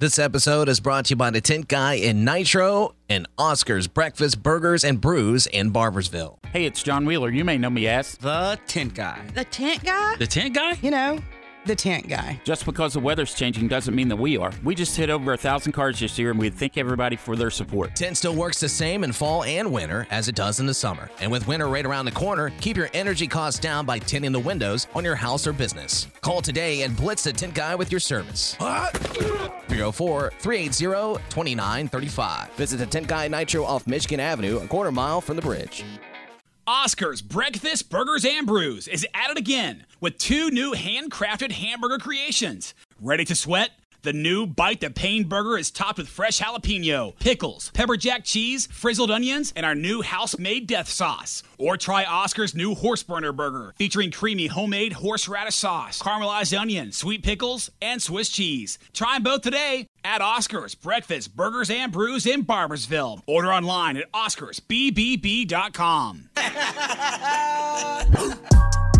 This episode is brought to you by the Tint Guy in Nitro and Oscar's Breakfast Burgers and Brews in Barboursville. Hey, it's John Wheeler. You may know me as. The Tint Guy. The tint guy? The tint guy? You know, the tint guy. Just because the weather's changing doesn't mean that we are. We just hit over a thousand cars this year, and we thank everybody for their support. Tint still works the same in fall and winter as it does in the summer. And with winter right around the corner, keep your energy costs down by tinting the windows on your house or business. Call today and blitz the tint Guy with your service. 304 380 2935. Visit the Tint Guy Nitro off Michigan Avenue, a quarter mile from the bridge. Oscar's Breakfast Burgers and Brews is at it again with two new handcrafted hamburger creations. Ready to sweat? The new Bite the Pain burger is topped with fresh jalapeno, pickles, pepper jack cheese, frizzled onions, and our new house made death sauce. Or try Oscar's new Horse Burner burger featuring creamy homemade horseradish sauce, caramelized onion, sweet pickles, and Swiss cheese. Try them both today at Oscar's Breakfast Burgers and Brews in Barboursville. Order online at oscarsbbb.com.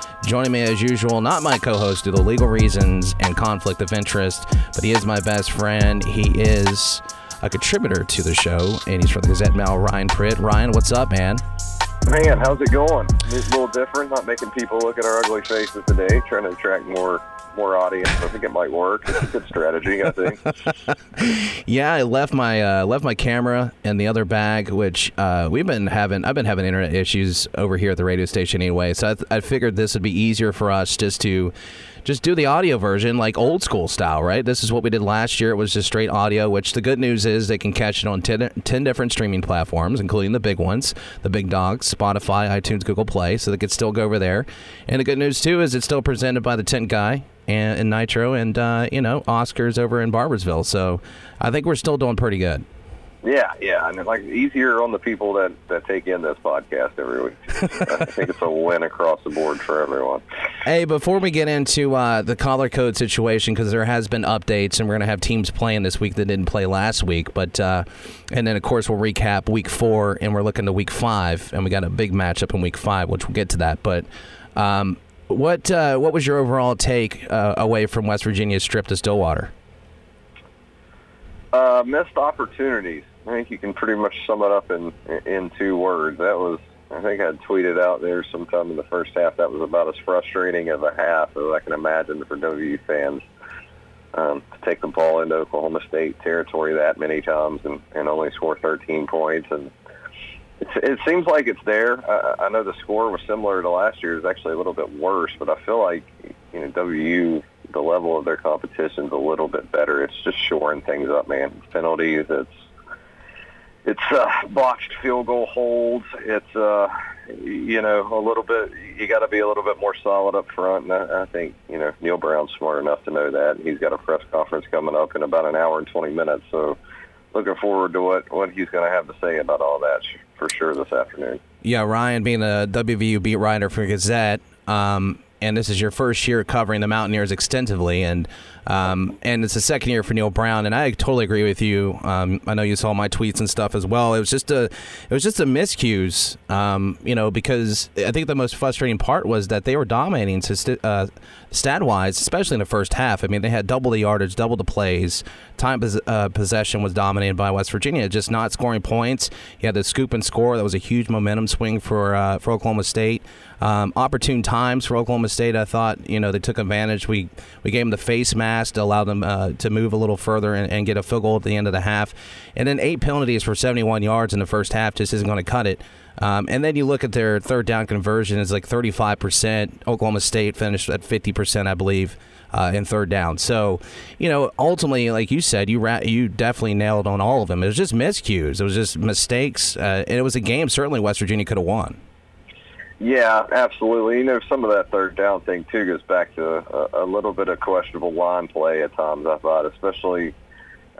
Joining me as usual, not my co host due to legal reasons and conflict of interest, but he is my best friend. He is a contributor to the show, and he's from the Gazette Mail, Ryan Pritt. Ryan, what's up, man? Man, how's it going? It's a little different, not making people look at our ugly faces today, trying to attract more more audience. I think it might work. It's a good strategy, I think. Yeah, I left my uh, left my camera in the other bag, which uh, we've been having. I've been having internet issues over here at the radio station anyway, so I, th- I figured this would be easier for us just to just do the audio version like old school style, right? This is what we did last year. It was just straight audio. Which the good news is they can catch it on 10, 10 different streaming platforms, including the big ones, the big dogs, Spotify, iTunes, Google Play. So they could still go over there. And the good news too is it's still presented by the Tint Guy and, and Nitro and uh, you know Oscars over in Barboursville. So I think we're still doing pretty good. yeah, yeah, and like easier on the people that that take in this podcast every week. I think it's a win across the board for everyone. Hey, before we get into uh, the color code situation, because there has been updates, and we're going to have teams playing this week that didn't play last week, but uh, and then of course we'll recap week four, and we're looking to week five, and we got a big matchup in week five, which we'll get to that. But um, what uh, what was your overall take uh, away from West Virginia's trip to Stillwater? Uh, missed opportunities. I think you can pretty much sum it up in in two words. That was, I think I tweeted out there sometime in the first half. That was about as frustrating as a half as I can imagine for WVU fans um, to take the ball into Oklahoma State territory that many times and, and only score 13 points. And it's, it seems like it's there. I, I know the score was similar to last year. It's actually a little bit worse, but I feel like you know WVU the level of their competition is a little bit better. It's just shoring things up, man. Penalties, it's it's uh, botched field goal holds. It's uh, you know a little bit. You got to be a little bit more solid up front, and I, I think you know Neal Brown's smart enough to know that. He's got a press conference coming up in about an hour and twenty minutes, so looking forward to what what he's going to have to say about all that for sure this afternoon. Yeah, Ryan, being a WVU beat writer for Gazette, um, and this is your first year covering the Mountaineers extensively, and um, and it's the second year for Neal Brown, and I totally agree with you. Um, I know you saw my tweets and stuff as well. It was just a, it was just a miscues, um, you know, because I think the most frustrating part was that they were dominating st- uh, stat wise, especially in the first half. I mean, they had double the yardage, double the plays. Time pos- uh, possession was dominated by West Virginia, just not scoring points. You had the scoop and score. That was a huge momentum swing for uh, for Oklahoma State. Um, opportune times for Oklahoma State. I thought you know they took advantage. We we gave them the face mask to allow them uh, to move a little further and, and get a field goal at the end of the half, and then eight penalties for 71 yards in the first half just isn't going to cut it. Um, and then you look at their third down conversion; it's like 35 percent. Oklahoma State finished at 50 percent, I believe. Uh, in third down, so you know, ultimately, like you said, you ra- you definitely nailed on all of them. It was just miscues, it was just mistakes, uh, and it was a game certainly West Virginia could have won. Yeah, absolutely. You know, some of that third down thing too goes back to a, a little bit of questionable line play at times. I thought, especially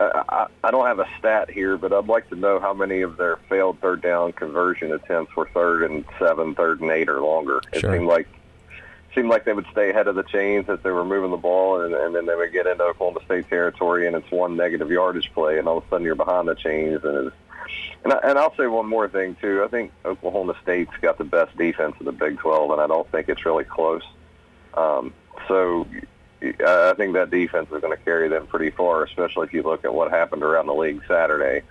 uh, I, I don't have a stat here, but I'd like to know how many of their failed third down conversion attempts were third and seven, third and eight, or longer. It Sure. seemed like seemed like they would stay ahead of the chains as they were moving the ball, and, and then they would get into Oklahoma State territory, and it's one negative yardage play, and all of a sudden you're behind the chains. And it's, and, I, and I'll say one more thing too. I think Oklahoma State's got the best defense in the Big 12, and I don't think it's really close. Um, so I I think that defense is going to carry them pretty far, especially if you look at what happened around the league Saturday.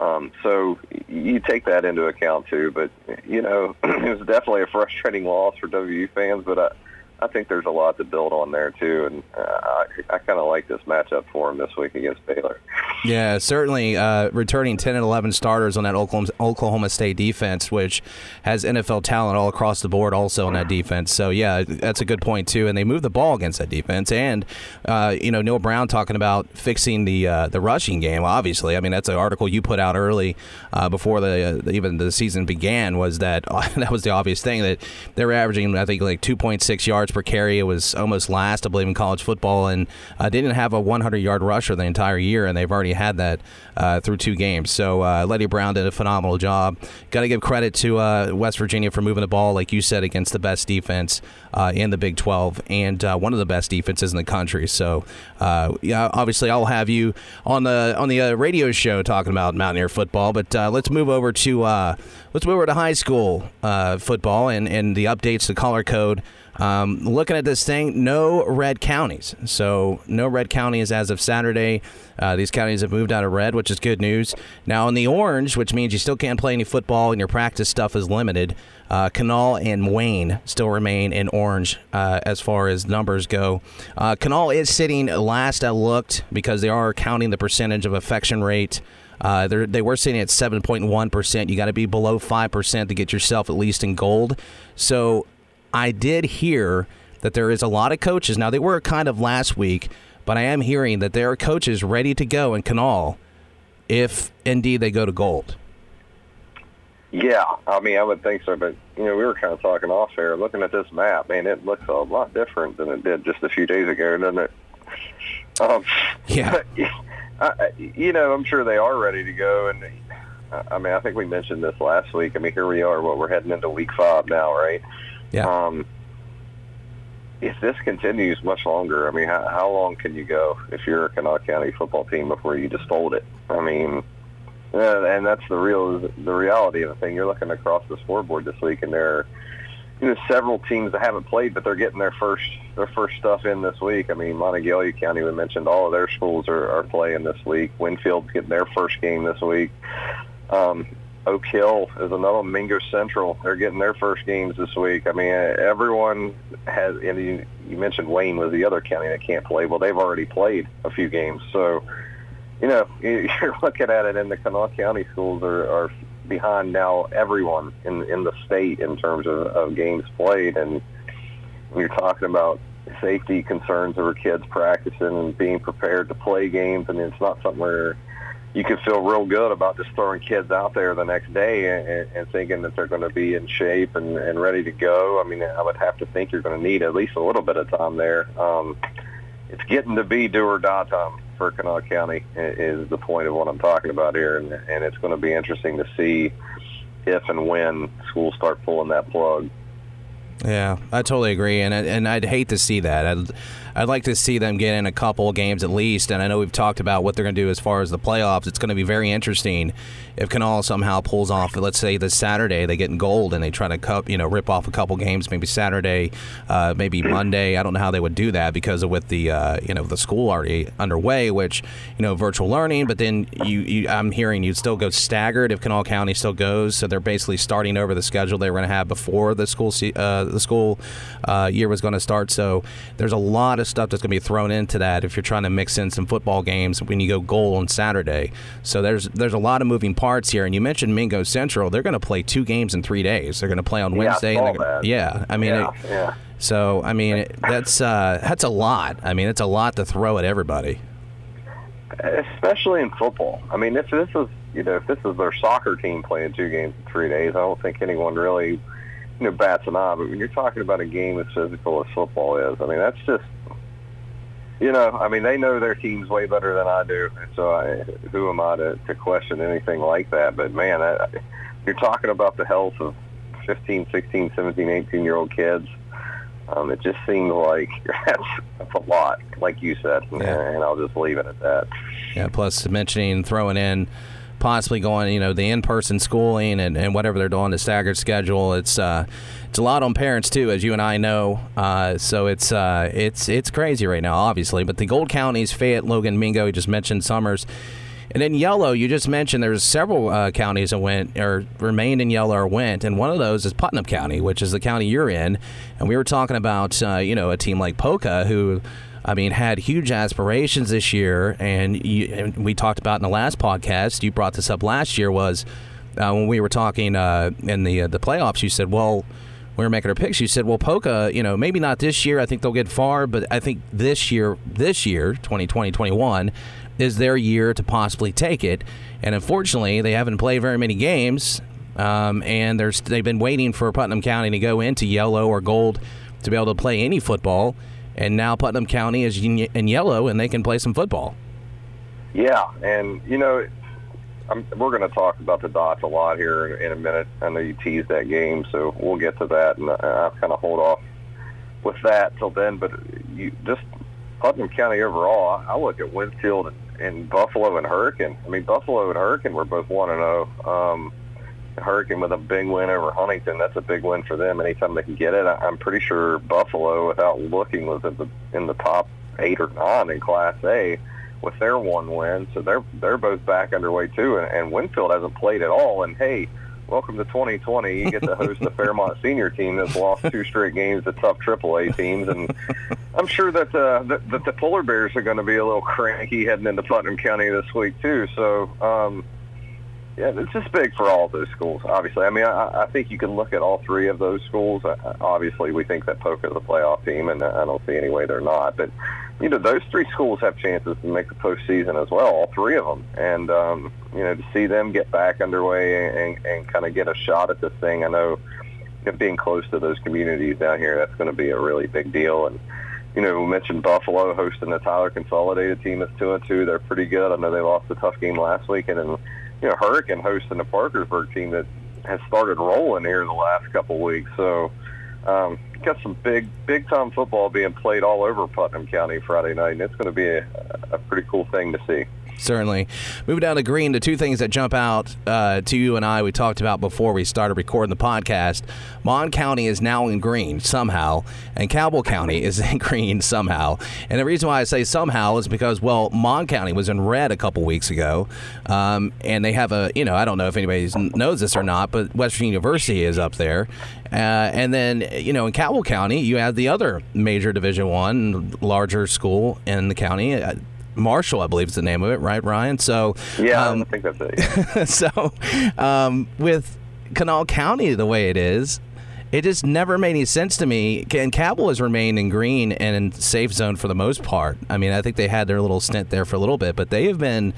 Um, so you take that into account too. But you know, it was definitely a frustrating loss for WVU fans. But I, think there's a lot to build on there too, and uh, I, I kind of like this matchup for him this week against Baylor. Yeah, certainly uh, returning 10 and 11 starters on that Oklahoma, Oklahoma State defense, which has NFL talent all across the board also on that defense. So, yeah, that's a good point, too. And they move the ball against that defense. And, uh, you know, Neal Brown talking about fixing the uh, the rushing game, obviously. I mean, that's an article you put out early uh, before the even the season began was that that was the obvious thing that they were averaging, I think, like 2.6 yards per carry. It was almost last, I believe, in college football. And uh, didn't have a 100 yard rusher the entire year, and they've already had that uh, through two games. So uh, Leddie Brown did a phenomenal job. Got to give credit to uh, West Virginia for moving the ball, like you said, against the best defense uh, in the Big 12 and uh, one of the best defenses in the country. So yeah, obviously I'll have you on the on the radio show talking about Mountaineer football. But let's move over to let's move over to high school football and and the updates to color code. Um, looking at this thing, no red counties. So no red counties as of Saturday. Uh, these counties have moved out of red, which is good news. Now in the orange, which means you still can't play any football and your practice stuff is limited. Uh, Kanawha and Wayne still remain in orange uh, as far as numbers go. Uh, Kanawha is sitting last I looked because they are counting the percentage of affection rate. Uh, they were sitting at 7.1%. You got to be below 5% to get yourself at least in gold. So I did hear that there is a lot of coaches. Now, they were kind of last week, but I am hearing that there are coaches ready to go in Kanawha if indeed they go to gold. Yeah, I mean, I would think so, but you know, we were kind of talking off air, looking at this map. Man, it looks a lot different than it did just a few days ago, doesn't it? Um, Yeah. I, you know, I'm sure they are ready to go, and I mean, I think we mentioned this last week. I mean, here we are. What we're heading into week five now, right? Yeah. Um, if this continues much longer, I mean, how, how long can you go if you're a Kanawha County football team before you just fold it? I mean, uh, and that's the real the reality of the thing. You're looking across the scoreboard this week, and there are you know several teams that haven't played, but they're getting their first their first stuff in this week. I mean, Montague County, we mentioned all of their schools are, are playing this week. Winfield's getting their first game this week. Um, Oak Hill is another. Mingo Central. They're getting their first games this week. I mean, everyone has. And you, you mentioned Wayne was the other county that can't play. Well, they've already played a few games, so you know you- you're looking at it. And the Kanawha County schools are, are behind now everyone in in the state in terms of, of games played. And when you're talking about safety concerns over kids practicing and being prepared to play games, I mean, it's not something where you can feel real good about just throwing kids out there the next day and, and thinking that they're going to be in shape and, and ready to go. I mean, I would have to think you're going to need at least a little bit of time there. Um, it's getting to be do or die time for Kanawha County is the point of what I'm talking about here, and, and it's going to be interesting to see if and when schools start pulling that plug. Yeah, I totally agree, and and I'd hate to see that. I'd, I'd like to see them get in a couple games at least. And I know we've talked about what they're going to do as far as the playoffs. It's going to be very interesting if Kanawha somehow pulls off. Let's say this Saturday they get in gold and they try to cup, you know, rip off a couple games. Maybe Saturday, uh, maybe Monday. I don't know how they would do that because of with the uh, you know the school already underway, which you know virtual learning. But then you, you I'm hearing you'd still go staggered if Kanawha County still goes. So they're basically starting over the schedule they were going to have before the school se- uh, the school uh, year was going to start. So there's a lot of stuff that's going to be thrown into that if you're trying to mix in some football games when you go goal on Saturday. So there's there's a lot of moving parts here. And you mentioned Mingo Central. They're going to play two games in three days. They're going to play on Yeah, Wednesday. and gonna- yeah, I mean. yeah, it- yeah. so I mean it- that's uh, that's a lot. I mean it's a lot to throw at everybody. especially in football. I mean, if this is you know if this is their soccer team playing two games in three days, I don't think anyone really you know bats an eye. But when you're talking about a game as physical as football is, I mean that's just you know, I mean, they know their teams way better than I do, so I, who am I to, to question anything like that? But man, I, you're talking about the health of 15, 16, 17, 18 year old kids. Um, it just seems like that's, that's a lot, like you said, Yeah. and I'll just leave it at that. Yeah, plus mentioning throwing in possibly going, you know, the in-person schooling and, and whatever they're doing, the staggered schedule. It's uh, it's a lot on parents too, as you and I know. Uh, so it's uh, it's it's crazy right now, obviously. But the Gold Counties, Fayette, Logan, Mingo, you just mentioned Summers. And then yellow, you just mentioned there's several uh, counties that went or remained in yellow or went, and one of those is Putnam County, which is the county you're in. And we were talking about uh, you know a team like Poca who. I mean, had huge aspirations this year, and, you, and we talked about in the last podcast. You brought this up last year was uh, when we were talking uh, in the uh, the playoffs. You said, "Well, we were making our picks." You said, "Well, Poca, you know, maybe not this year. I think they'll get far, but I think this year, this year, 2020, 21, is their year to possibly take it." And unfortunately, they haven't played very many games, um, and they've been waiting for Putnam County to go into yellow or gold to be able to play any football. And now Putnam County is in yellow, and they can play some football. Yeah, and you know, I'm, we're going to talk about the dots a lot here in, in a minute. I know you teased that game, so we'll get to that, and I'll kind of hold off with that till then. But you just Putnam County overall, I look at Winfield and, and Buffalo and Hurricane. I mean, Buffalo and Hurricane were both one and zero. Hurricane with a big win over Huntington. That's a big win for them. Anytime they can get it, I'm pretty sure Buffalo, without looking, was in the in the top eight or nine in Class A with their one win. So they're they're both back underway too. And, and Winfield hasn't played at all. And hey, welcome to 2020. You get to host the Fairmont senior team that's lost two straight games to tough AAA teams. And I'm sure that uh, that, that the Polar Bears are going to be a little cranky heading into Putnam County this week too. So. Um, yeah, it's just big for all those schools. Obviously, I mean, I, I think you can look at all three of those schools. Uh, Obviously, we think that Poca is a playoff team, and I don't see any way they're not. But you know, those three schools have chances to make the postseason as well. All three of them, and um, you know, to see them get back underway and, and kind of get a shot at this thing, I know you know, being close to those communities down here, that's going to be a really big deal. And you know, we mentioned Buffalo hosting the Tyler Consolidated team that's two and two. They're pretty good. I know they lost a tough game last week, and then you know, Hurricane hosting the Parkersburg team that has started rolling here the last couple weeks. So, um, got some big, big time football being played all over Putnam County Friday night, and it's going to be a, a pretty cool thing to see. Certainly. Moving down to green, the two things that jump out uh, to you and I, we talked about before we started recording the podcast. Mon County is now in green somehow, and Cabell County is in green somehow. And the reason why I say somehow is because, well, Mon County was in red a couple weeks ago, um, and they have a, you know, I don't know if anybody knows this or not, but West Virginia University is up there. Uh, and then, you know, in Cabell County, you have the other major Division One, larger school in the county. Marshall, I believe is the name of it, right, Ryan? So, Yeah, um, I think that's it. so um, with Kanawha County the way it is, it just never made any sense to me. And Cabell has remained in green and in safe zone for the most part. I mean, I think they had their little stint there for a little bit, but they have been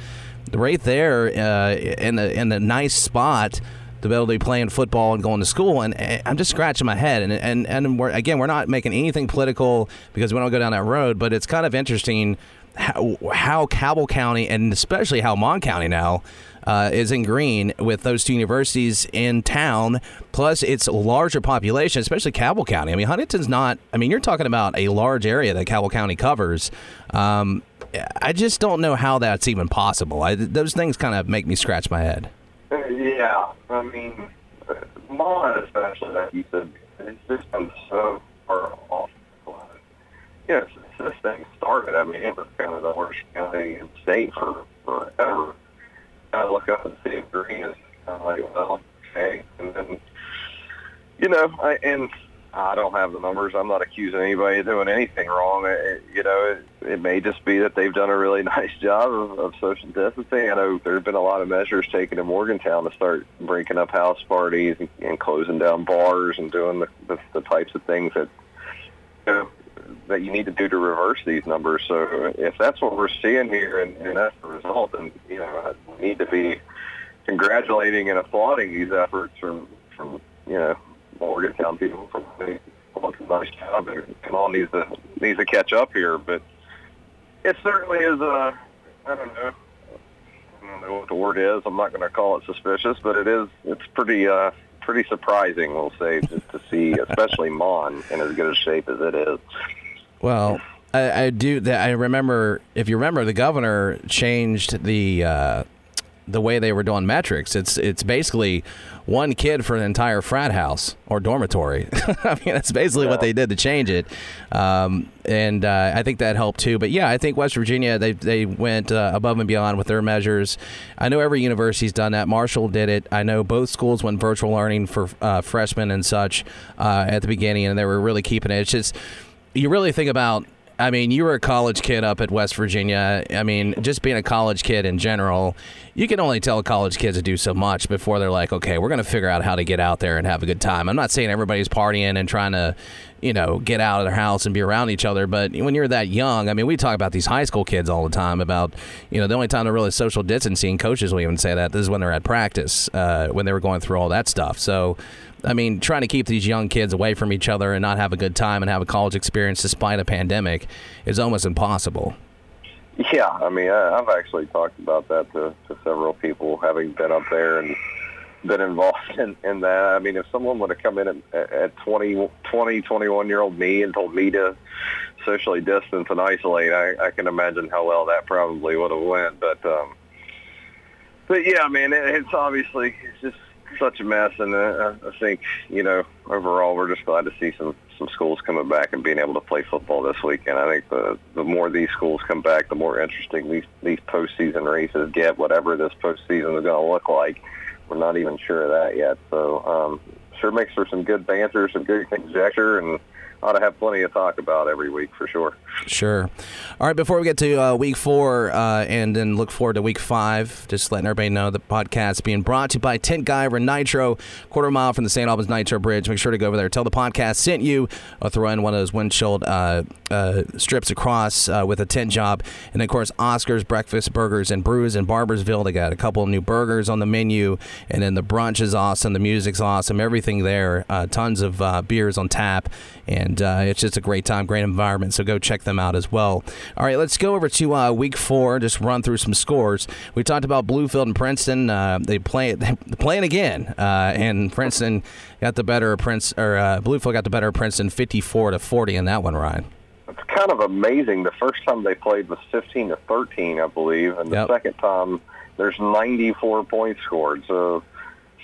right there uh, in the in the nice spot to be able to be playing football and going to school. And, and I'm just scratching my head. And and and we're, again, we're not making anything political because we don't go down that road. But it's kind of interesting how, how Cabell County and especially how Mon County now uh, is in green with those two universities in town, plus its larger population, especially Cabell County. I mean, Huntington's not. I mean, you're talking about a large area that Cabell County covers. Um, I just don't know how that's even possible. I, those things kind of make me scratch my head. Yeah, I mean, Mon especially, like you said, it's just been so far off. Since this thing started, I mean, it was kind of the worst county in the state for forever. I look up and see green is kind of like, well, okay. And then, you know, I, and I don't have the numbers. I'm not accusing anybody of doing anything wrong. It, you know, it, it may just be that they've done a really nice job of, of social distancing. I know there have been a lot of measures taken in Morgantown to start breaking up house parties and, and closing down bars and doing the, the, the types of things that you know, that you need to do to reverse these numbers. So if that's what we're seeing here and, and that's the result, then you know we need to be congratulating and applauding these efforts from from you know Morgantown people from a nice job. And all needs to needs to catch up here, but it certainly is a, I don't know, I don't know what the word is. I'm not going to call it suspicious, but it is. It's pretty, uh, pretty surprising, we'll say, just to see, especially Mon in as good a shape as it is. Well, I, I do. That I remember. If you remember, the governor changed the uh, the way they were doing metrics. It's it's basically one kid for an entire frat house or dormitory. I mean, that's basically what they did to change it, um, and uh, I think that helped too. But yeah, I think West Virginia they they went uh, above and beyond with their measures. I know every university's done that. Marshall did it. I know both schools went virtual learning for uh, freshmen and such uh, at the beginning, and they were really keeping it. It's just you really think about I mean, you were a college kid up at West Virginia. I mean, just being a college kid in general, you can only tell college kids to do so much before they're like, okay, we're going to figure out how to get out there and have a good time. I'm not saying everybody's partying and trying to, you know, get out of their house and be around each other, but when you're that young, I mean, we talk about these high school kids all the time about, you know, the only time they're really social distancing, coaches will even say that, this is when they're at practice, uh, when they were going through all that stuff. So, I mean, trying to keep these young kids away from each other and not have a good time and have a college experience despite a pandemic is almost impossible. Yeah, I mean, I, I've actually talked about that to, to several people, having been up there and been involved in, in that. I mean, if someone would have come in at, at 20, 20, 21 year old me and told me to socially distance and isolate, I, I can imagine how well that probably would have went. But, um, but yeah, man, it, it's obviously it's just such a mess, and uh, I think you know overall we're just glad to see some some schools coming back and being able to play football this weekend. I think the the more these schools come back, the more interesting these these postseason races get. Whatever this postseason is going to look like, we're not even sure of that yet. So um, sure makes for some good banter, some good conjecture, and ought to have plenty of talk about every week for sure. Sure. All right, before we get to uh, week four uh, and then look forward to week five, just letting everybody know the podcast being brought to you by Tint Guy over Nitro, quarter mile from the St. Albans Nitro Bridge. Make sure to go over there. Tell the podcast sent you. I'll throw in one of those windshield uh, uh strips across uh, with a tent job. And, of course, Oscar's Breakfast Burgers and Brews in Barboursville. They got a couple of new burgers on the menu. And then the brunch is awesome. The music's awesome. Everything there. Uh, tons of beers on tap. And and uh, it's just a great time, great environment. So go check them out as well. All right, let's go over to uh, week four. Just run through some scores. We talked about Bluefield and Princeton. Uh, they play they playing again, uh, and Princeton got the better of Prince or uh, Bluefield got the better of Princeton, fifty-four to forty in that one. Ryan. It's kind of amazing. The first time they played was fifteen to thirteen, I believe, and the yep. second time there's ninety-four points scored. So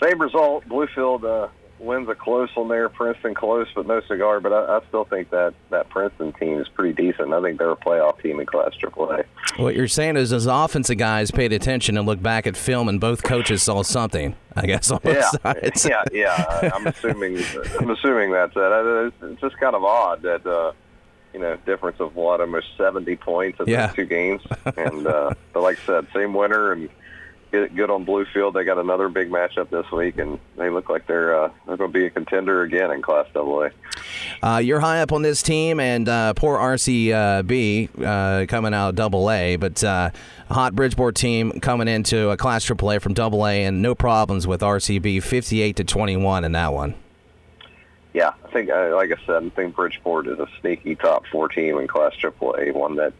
same result. Bluefield uh, wins a close one there. Princeton close, but no cigar. But I, I still think that that Princeton team is pretty decent. I think they're a playoff team in Class AAA. What you're saying is, as offensive guys paid attention and looked back at film, and both coaches saw something. I guess on both yeah, sides. yeah, yeah. I'm assuming. I'm assuming that's it. It's just kind of odd that. Uh, you know, difference of what almost 70 points in yeah. those two games, and uh, but like I said, same winner, and good on Bluefield. They got another big matchup this week, and they look like they're uh, they're going to be a contender again in Class AA. Uh, you're high up on this team, and uh, poor RCB uh, coming out of Double A, but uh, a hot Bridgeport team coming into a Class AAA from Double A, and no problems with RCB, 58 to 21 in that one. Yeah, I think, uh, like I said, I think Bridgeport is a sneaky top four team in Class AAA, one that,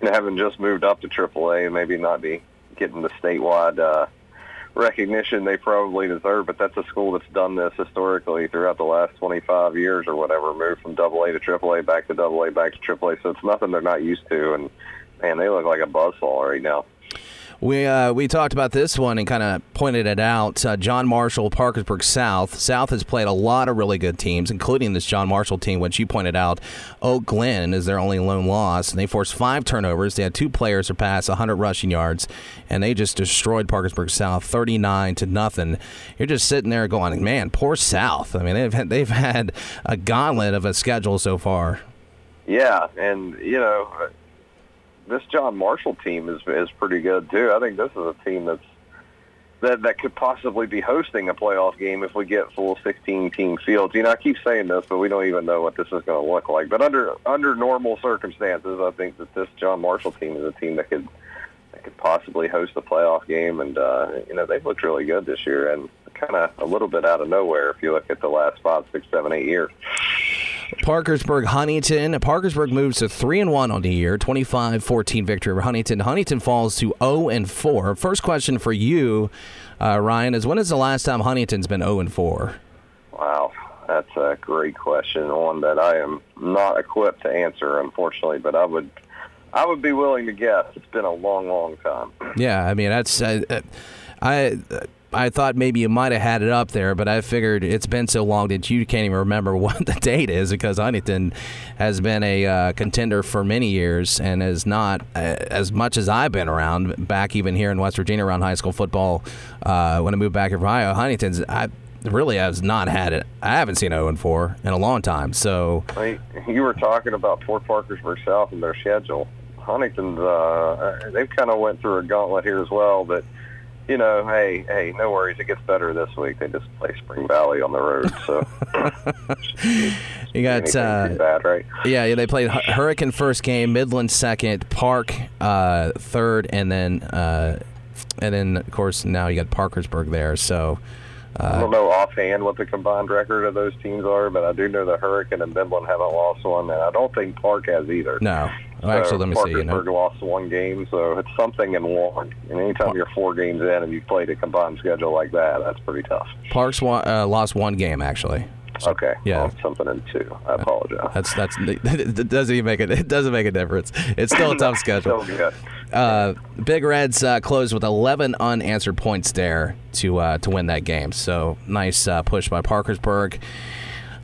you know, having just moved up to AAA, maybe not be getting the statewide uh, recognition they probably deserve. But that's a school that's done this historically throughout the last 25 years or whatever, moved from Double A to Triple A, back to Double A, back to Triple A. So it's nothing they're not used to. And man, they look like a buzzsaw right now. We uh, we talked about this one and kind of pointed it out. Uh, John Marshall, Parkersburg South. South has played a lot of really good teams, including this John Marshall team, which you pointed out. Oak Glen is their only lone loss, and they forced five turnovers. They had two players surpass 100 rushing yards, and they just destroyed Parkersburg South 39 to nothing. You're just sitting there going, man, poor South. I mean, they've had, they've had a gauntlet of a schedule so far. Yeah, and you know this John Marshall team is is pretty good too. I think this is a team that's that that could possibly be hosting a playoff game if we get full 16 team fields. You know, I keep saying this, but we don't even know what this is going to look like. But under under normal circumstances, I think that this John Marshall team is a team that could that could possibly host a playoff game. And uh, you know, they've looked really good this year, and kind of a little bit out of nowhere if you look at the last five, six, seven, eight years. Parkersburg Huntington. Parkersburg moves to 3 and 1 on the year, 25-14 victory over Huntington. Huntington falls to 0 and 4. First question for you, uh, Ryan, is when is the last time Huntington's been 0 and 4? Wow, that's a great question, one that I am not equipped to answer, unfortunately. But I would, I would be willing to guess. It's been a long, long time. Yeah, I mean that's uh, uh, I. Thought maybe you might have had it up there, but I figured it's been so long that you can't even remember what the date is because Huntington has been a uh, contender for many years and is not, uh, as much as I've been around, back even here in West Virginia around high school football, uh, when I moved back here from Ohio, Huntington's, I really has not had it. I haven't seen 0 and 4 in a long time. So you were talking about Fort Parkersburg South and their schedule. Huntington's, uh, they've kind of went through a gauntlet here as well, but you know, hey, hey, no worries. It gets better this week. They just play Spring Valley on the road, so you got uh, bad, right? yeah, yeah. They played Hurricane first game, Midland second, Park uh, third, and then uh, and then of course now you got Parkersburg there. So I don't know offhand what the combined record of those teams are, but I do know the Hurricane and Midland haven't lost one, and I don't think Park has either. no, well, actually, let me see. You Parkersburg know, lost one game, so it's something in one. And anytime you're four games in and you've played a combined schedule like that, that's pretty tough. Parks wa- uh, lost one game actually. Okay, Yeah. well, something in two. I apologize. That's that's it doesn't even make it. It doesn't make a difference. It's still a tough schedule. Good. Uh, Big Reds uh, closed with 11 unanswered points there to uh, to win that game. So nice uh, push by Parkersburg.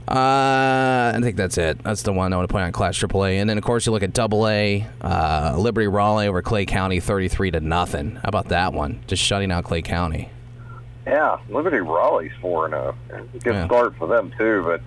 Uh, I think that's it. That's the one I want to point out in Class AAA. And then of course you look at Double A, uh, Liberty Raleigh over Clay County, 33 to nothing. How about that one? Just shutting out Clay County. Yeah, Liberty Raleigh's four and zero. Good Yeah. start for them too, but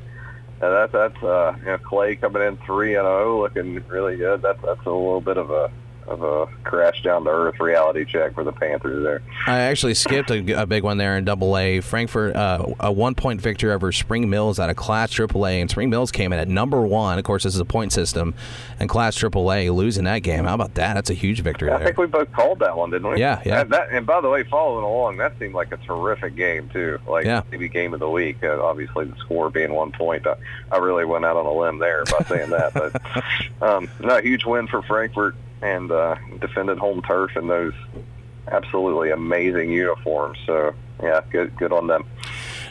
uh, that that's uh, you know, Clay coming in three and zero, looking really good. That's that's a little bit of a of a crash down to earth reality check for the Panthers there. I actually skipped a, a big one there in Double A. Frankfort, uh, a one point victory over Spring Mills out of Class AAA, and Spring Mills came in at number one. Of course, this is a point system, and Class AAA losing that game. How about that? That's a huge victory I there. think we both called that one, didn't we? Yeah, yeah. And, that, and by the way, following along, that seemed like a terrific game too. Like Yeah. maybe game of the week. Uh, obviously, the score being one point. I, I really went out on a limb there by saying that, but um, no, huge win for Frankfort and uh, defended home turf in those absolutely amazing uniforms. So yeah, good good on them.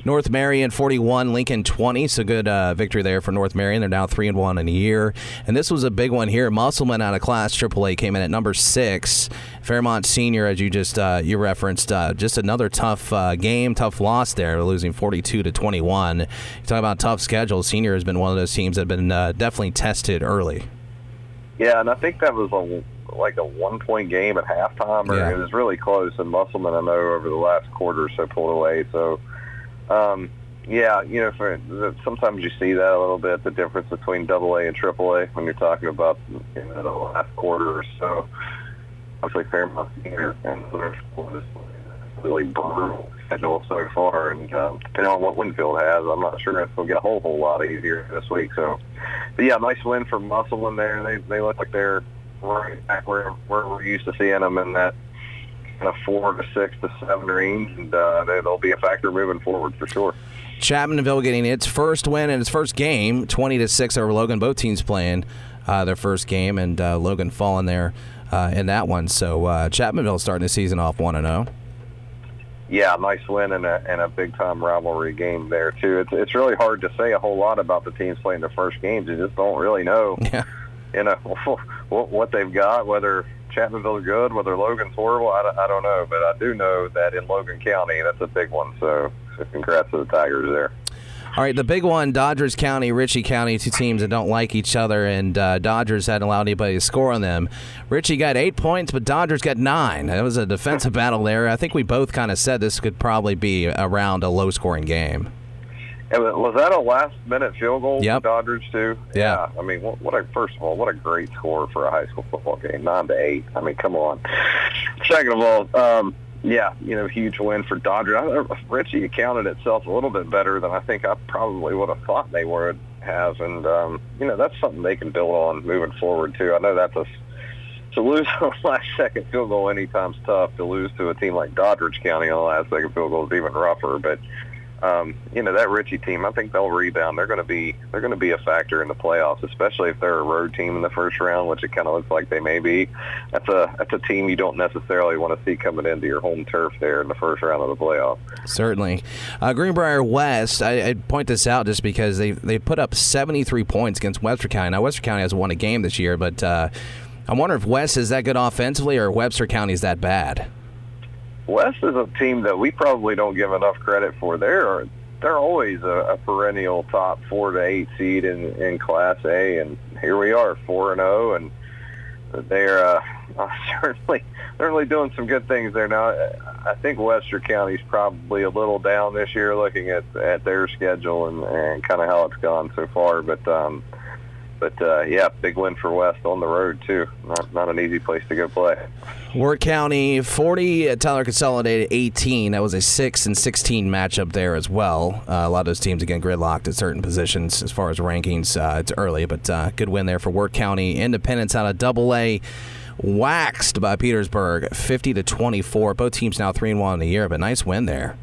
North Marion 41, Lincoln 20. So good uh, victory there for North Marion. They're now 3 and 1 in a year. And this was a big one here. Musselman out of Class AAA came in at number 6. Fairmont Senior, as you just uh, you referenced, uh, just another tough uh, game, tough loss there, losing 42 to 21. You talk about tough schedule. Senior has been one of those teams that have been uh, definitely tested early. Yeah, and I think that was a like a one point game at halftime, or Yeah. it was really close. And Musselman, I know, over the last quarter or so pulled away. So, um, yeah, you know, for sometimes you see that a little bit, the difference between Double A and Triple A when you're talking about you know, the last quarter or so. Obviously, Fairmont here and was really brutal schedule so far, and um, depending on what Winfield has, I'm not sure going to get a whole whole lot easier this week. So, but yeah, nice win for Musselman there. They they look like they're right back where where we're used to seeing them in that kind of four to six to seven range, and uh, they, they'll be a factor moving forward for sure. Chapmanville getting its first win in its first game, 20 to 6 over Logan. Both teams playing uh, their first game, and uh, Logan falling there uh, in that one. So uh, Chapmanville starting the season off 1 and 0. Yeah, nice win and a, and a big time rivalry game there too. It's it's really hard to say a whole lot about the teams playing their first games. You just don't really know, Yeah. you know, what what they've got. Whether Chapmanville's good, whether Logan's horrible, I, don't- I don't know. But I do know that in Logan County, that's a big one. So, so congrats to the Tigers there. All right, the big one Doddridge County, Ritchie County, two teams that don't like each other, and uh, Doddridge hadn't allowed anybody to score on them. Ritchie got eight points, but Doddridge got nine. It was a defensive battle there. I think we both kind of said this could probably be around a low scoring game. And was that a last minute field goal Yep. for Doddridge too? Yeah. I mean, what, what a first of all, what a great score for a high school football game, nine to eight. I mean, come on. Second of all, um, yeah, you know, huge win for Doddridge. I, Ritchie accounted itself a little bit better than I think I probably would have thought they would have, and um, you know, that's something they can build on moving forward too. I know that's a to lose on the last second field goal anytime's tough. To lose to a team like Doddridge County on the last second field goal is even rougher. But um, you know that Ritchie team. I think they'll rebound. They're going to be they're going to be a factor in the playoffs, especially if they're a road team in the first round, which it kind of looks like they may be. That's a that's a team you don't necessarily want to see coming into your home turf there in the first round of the playoffs. Certainly, uh, Greenbrier West. I, I point this out just because they they put up 73 points against Webster County. Now Webster County hasn't won a game this year, but uh, I wonder if West is that good offensively or Webster County is that bad. West is a team that we probably don't give enough credit for. They're they're always a, a perennial top four to eight seed in in Class A, and here we are, four and zero, and they're uh, certainly certainly doing some good things there. Now, I think Webster County's probably a little down this year, looking at at their schedule and, and kind of how it's gone so far, but. um but uh, yeah, big win for West on the road too. Not not an easy place to go play. Wirt County 40, uh, Tyler Consolidated 18. That was a 6 and 16 matchup there as well. Uh, a lot of those teams again gridlocked at certain positions as far as rankings. Uh, it's early, but uh, good win there for Wirt County. Independence out of Double A waxed by Petersburg 50 to 24. Both teams now 3 and 1 in the year, but nice win there.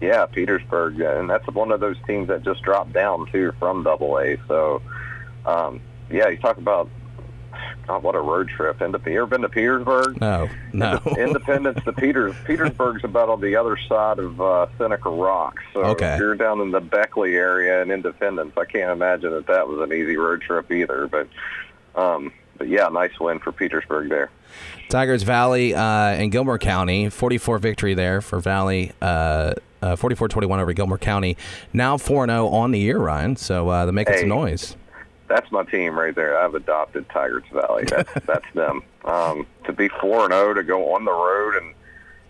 Yeah, Petersburg, and that's one of those teams that just dropped down too from Double A. So um, yeah, you talk about God, what a road trip. Into, you ever been to Petersburg? No, no. Independence to Peters. Petersburg's about on the other side of uh, Seneca Rocks. So okay. if you're down in the Beckley area in Independence, I can't imagine that that was an easy road trip either. But, um, but yeah, nice win for Petersburg there. Tygarts Valley uh, in Gilmer County, 44 victory there for Valley. Uh, uh, 44-21 over Gilmer County. Now 4-0 on the year, Ryan. So uh, they're making hey. some noise that's my team right there. I've adopted Tygarts Valley. That's that's them. Um, to be four and zero to go on the road and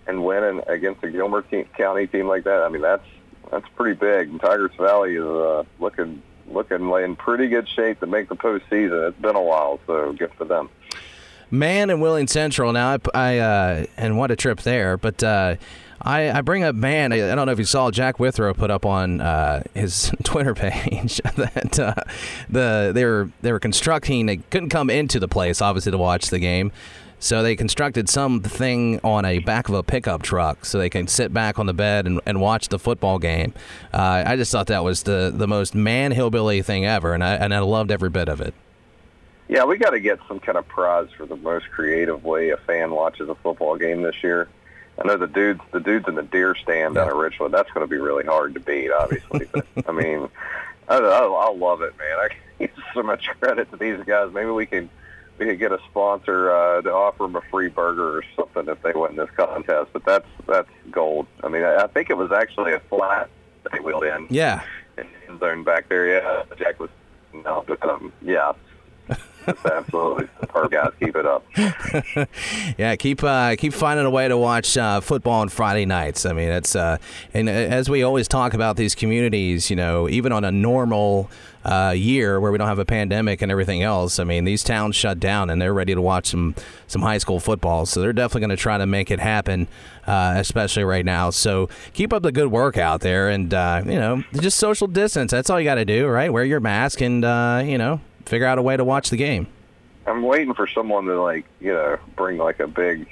and win in, against a Gilmer team, County team like that. I mean, that's that's pretty big. And Tygarts Valley is uh, looking looking in pretty good shape to make the postseason. It's been a while, so good for them. Man and Wheeling Central. Now I, I uh, and what a trip there, but. Uh, I, I bring up man. I, I, don't know if you saw Jack Withrow put up on uh, his Twitter page that uh, the they were they were constructing. They couldn't come into the place obviously to watch the game, so they constructed something on a back of a pickup truck so they can sit back on the bed and, and watch the football game. Uh, I just thought that was the the most man hillbilly thing ever, and I and I loved every bit of it. Yeah, we got to get some kind of prize for the most creative way a fan watches a football game this year. I know the dudes, the dudes in the deer stand yeah. down at Richland. That's going to be really hard to beat, obviously. but I mean, I, I, I love it, man. I give so much credit to these guys. Maybe we can we could get a sponsor uh, to offer them a free burger or something if they win this contest. But that's that's gold. I mean, I, I think it was actually a flat they wheeled in. Yeah. In zone back there, yeah. Jack was no, but um, yeah, absolutely guys. Keep it up. yeah, keep uh, keep finding a way to watch uh, football on Friday nights. I mean, it's uh, and as we always talk about these communities, you know, even on a normal uh, year where we don't have a pandemic and everything else, I mean, these towns shut down and they're ready to watch some some high school football. So they're definitely going to try to make it happen, uh, especially right now. So keep up the good work out there, and uh, you know, just social distance. That's all you got to do, right? Wear your mask and you know figure out a way to watch the game. I'm waiting for someone to like, you know, bring like a big,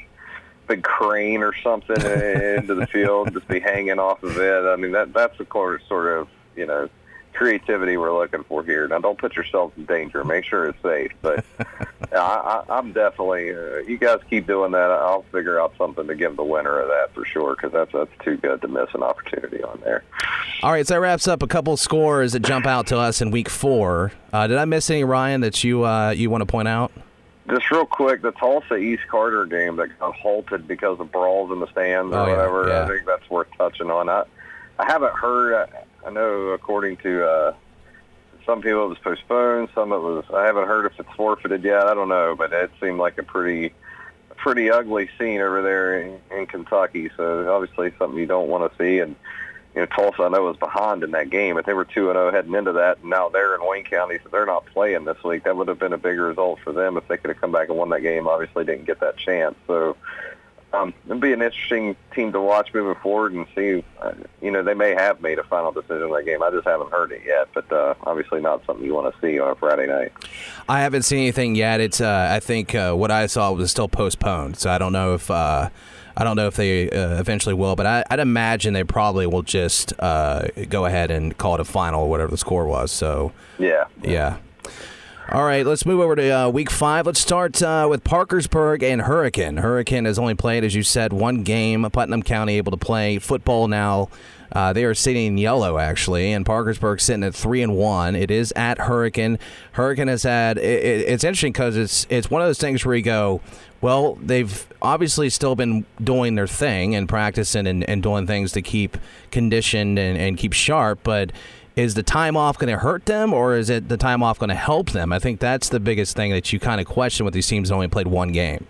big crane or something into the field, just be hanging off of it. I mean, that that's the core sort of, you know, creativity we're looking for here. Now, don't put yourself in danger. Make sure it's safe. But I, I, I'm definitely. Uh, you guys keep doing that. I'll figure out something to give the winner of that for sure because that's that's too good to miss an opportunity on there. All right, so that wraps up a couple scores that jump out to us in week four. Uh, did I miss any, Ryan, that you uh, you want to point out? Just real quick, the Tolsia East Carter game that got halted because of brawls in the stands or oh, yeah, whatever. Yeah. I think that's worth touching on. I, I haven't heard. I know according to uh, some people it was postponed. Some it was. I haven't heard if it's forfeited yet. I don't know, but it seemed like a pretty, pretty ugly scene over there in, in Kentucky. So obviously something you don't want to see. And you know, Tolsia I know was behind in that game, but they were two and zero heading into that. And now they're in Wayne County, so they're not playing this week. That would have been a bigger result for them if they could have come back and won that game. Obviously, didn't get that chance. So um, it'll be an interesting team to watch moving forward and see. Uh, you know, they may have made a final decision on that game. I just haven't heard it yet, but uh, obviously not something you want to see on a Friday night. I haven't seen anything yet. It's uh, I think uh, what I saw was still postponed, so I don't know if. Uh, I don't know if they uh, eventually will, but I, would imagine they probably will just uh, go ahead and call it a final, whatever the score was. So yeah, yeah. All right, let's move over to uh, week five. Let's start uh, with Parkersburg and Hurricane. Hurricane has only played, as you said, one game. Putnam County able to play football now. Uh, they are sitting in yellow actually, and Parkersburg sitting at three and one. It is at Hurricane. Hurricane has had. It, it, it's interesting because it's it's one of those things where you go, well, they've obviously still been doing their thing and practicing and, and doing things to keep conditioned and, and keep sharp, but is the time off going to hurt them or is it the time off going to help them? I think that's the biggest thing that you kind of question with these teams that only played one game.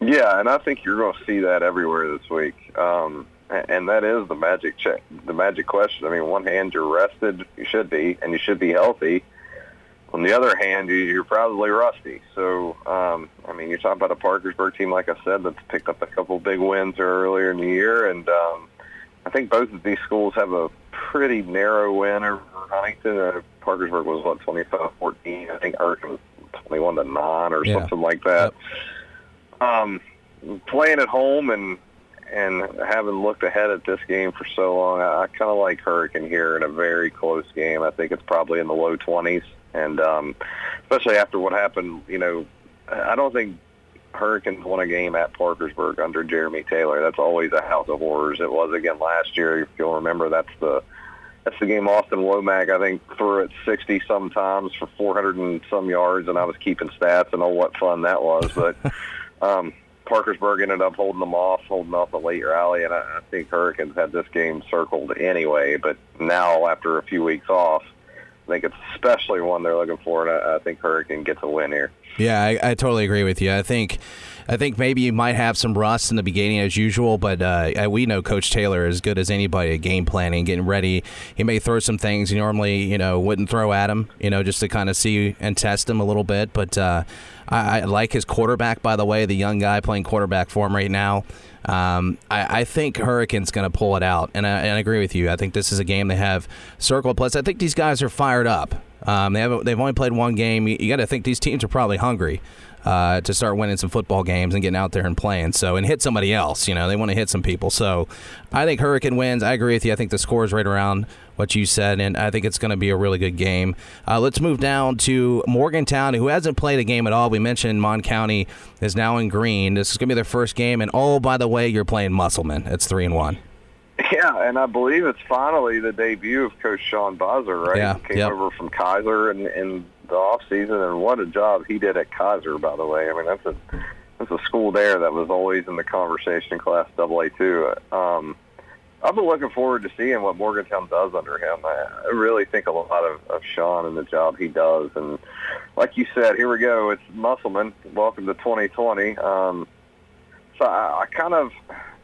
Yeah, and I think you're going to see that everywhere this week. Um, and that is the magic check, the magic question. I mean, one hand you're rested, you should be, and you should be healthy. On the other hand, you're probably rusty. So, um, I mean, you're talking about a Parkersburg team, like I said, that's picked up a couple big wins earlier in the year, and um, I think both of these schools have a pretty narrow win over Huntington. Uh, Parkersburg was what 25-14. I think Hurricane was 21 to nine or yeah. something like that. Yep. Um, playing at home and and having looked ahead at this game for so long, I, I kind of like Hurricane here in a very close game. I think it's probably in the low 20s, and um, especially after what happened, you know, I don't think Hurricanes won a game at Parkersburg under Jeremy Taylor. That's always a house of horrors. It was again last year. If you'll remember, that's the that's the game Austin Womack, I think, threw it 60 sometimes for 400 and some yards, and I was keeping stats, and oh, what fun that was. But um, Parkersburg ended up holding them off, holding off the late rally, and I, I think Hurricanes had this game circled anyway. But now, after a few weeks off, I think it's especially one they're looking for, and I, I think Hurricane gets a win here. Yeah, I, I, totally agree with you. I think, I think maybe you might have some rust in the beginning as usual, but uh, we know Coach Taylor as good as anybody at game planning, getting ready. He may throw some things he normally, you know, wouldn't throw at him, you know, just to kind of see and test him a little bit. But uh, I, I, like his quarterback, by the way, the young guy playing quarterback for him right now. Um, I, I, think Hurricane's going to pull it out, and I, and I agree with you. I think this is a game they have circled. Plus, I think these guys are fired up. Um, they have they've only played one game. You, you got to think these teams are probably hungry uh, to start winning some football games and getting out there and playing. So and hit somebody else. You know they want to hit some people. So I think Hurricane wins. I agree with you. I think the score is right around what you said, and I think it's going to be a really good game. Uh, let's move down to Morgantown, who hasn't played a game at all. We mentioned Mon County is now in green. This is going to be their first game, and oh, by the way, you're playing Musselman. It's three and one. Yeah, and I believe it's finally the debut of Coach Sean Biser, right? Yeah, he came yep. over from Keyser in, in the off season, and what a job he did at Keyser, by the way. I mean, that's a that's a school there that was always in the conversation Class AA too. Um, I've been looking forward to seeing what Morgantown does under him. I, I really think a lot of, of Sean and the job he does, and like you said, here we go. It's Musselman. Welcome to 2020. Um, so I, I kind of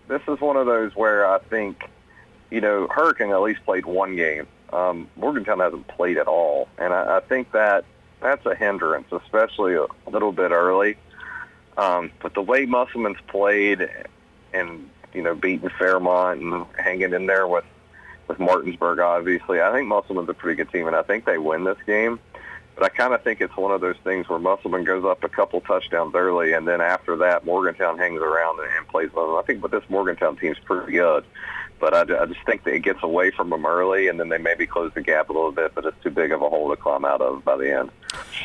this is one of those where I think, you know, Hurricane at least played one game. Um, Morgantown hasn't played at all, and I, I think that that's a hindrance, especially a little bit early. Um, but the way Musselman's played, and you know, beating Fairmont and hanging in there with with Martinsburg, obviously, I think Musselman's a pretty good team, and I think they win this game. But I kind of think it's one of those things where Musselman goes up a couple touchdowns early, and then after that, Morgantown hangs around and, and plays well. I think, but this Morgantown team's pretty good. But I, I just think that it gets away from them early, and then they maybe close the gap a little bit, but it's too big of a hole to climb out of by the end.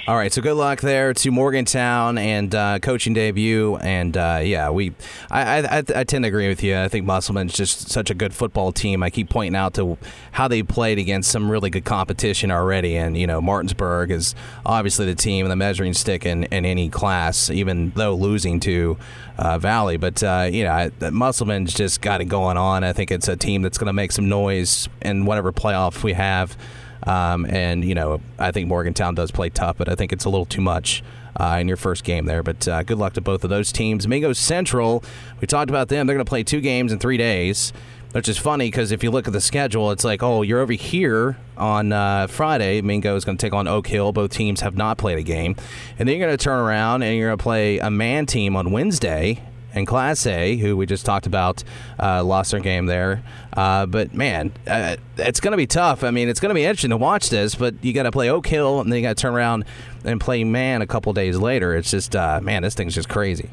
All right, so good luck there to Morgantown and uh, coaching debut, and uh, yeah, we, I, I, I, tend to agree with you. I think Musselman's just such a good football team. I keep pointing out to how they played against some really good competition already, and you know Martinsburg is obviously the team and the measuring stick in, in any class, even though losing to uh, Valley. But uh, you know, Musselman's just got it going on. I think it's a team that's going to make some noise in whatever playoff we have. Um, and you know, I think Morgantown does play tough, but I think it's a little too much. Uh, in your first game there. But uh, good luck to both of those teams. Mingo Central, we talked about them. They're going to play two games in three days, which is funny because if you look at the schedule, it's like, oh, you're over here on uh, Friday. Mingo is going to take on Oak Hill. Both teams have not played a game. And then you're going to turn around and you're going to play a man team on Wednesday and Class A, who we just talked about, uh, lost their game there. Uh, but man, uh, it's going to be tough. I mean, it's going to be interesting to watch this, but you got to play Oak Hill and then you got to turn around and play man a couple days later. It's just, uh, man, this thing's just crazy.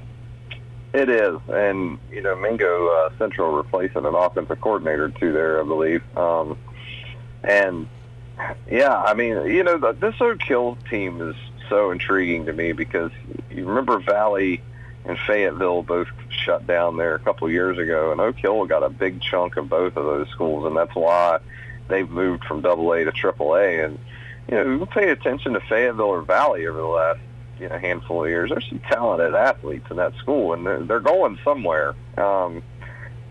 It is, and you know, Mingo uh, Central replacing an offensive coordinator too there, I believe. Um, and yeah, I mean, you know, the, this Hill team is so intriguing to me because you remember Valley and Fayetteville both shut down there a couple of years ago, and Oak Hill got a big chunk of both of those schools, and that's why they've moved from Double A to Triple A. And you know, you pay attention to Fayetteville or Valley over the last you know handful of years. There's some talented athletes in that school, and they're, they're going somewhere. Um,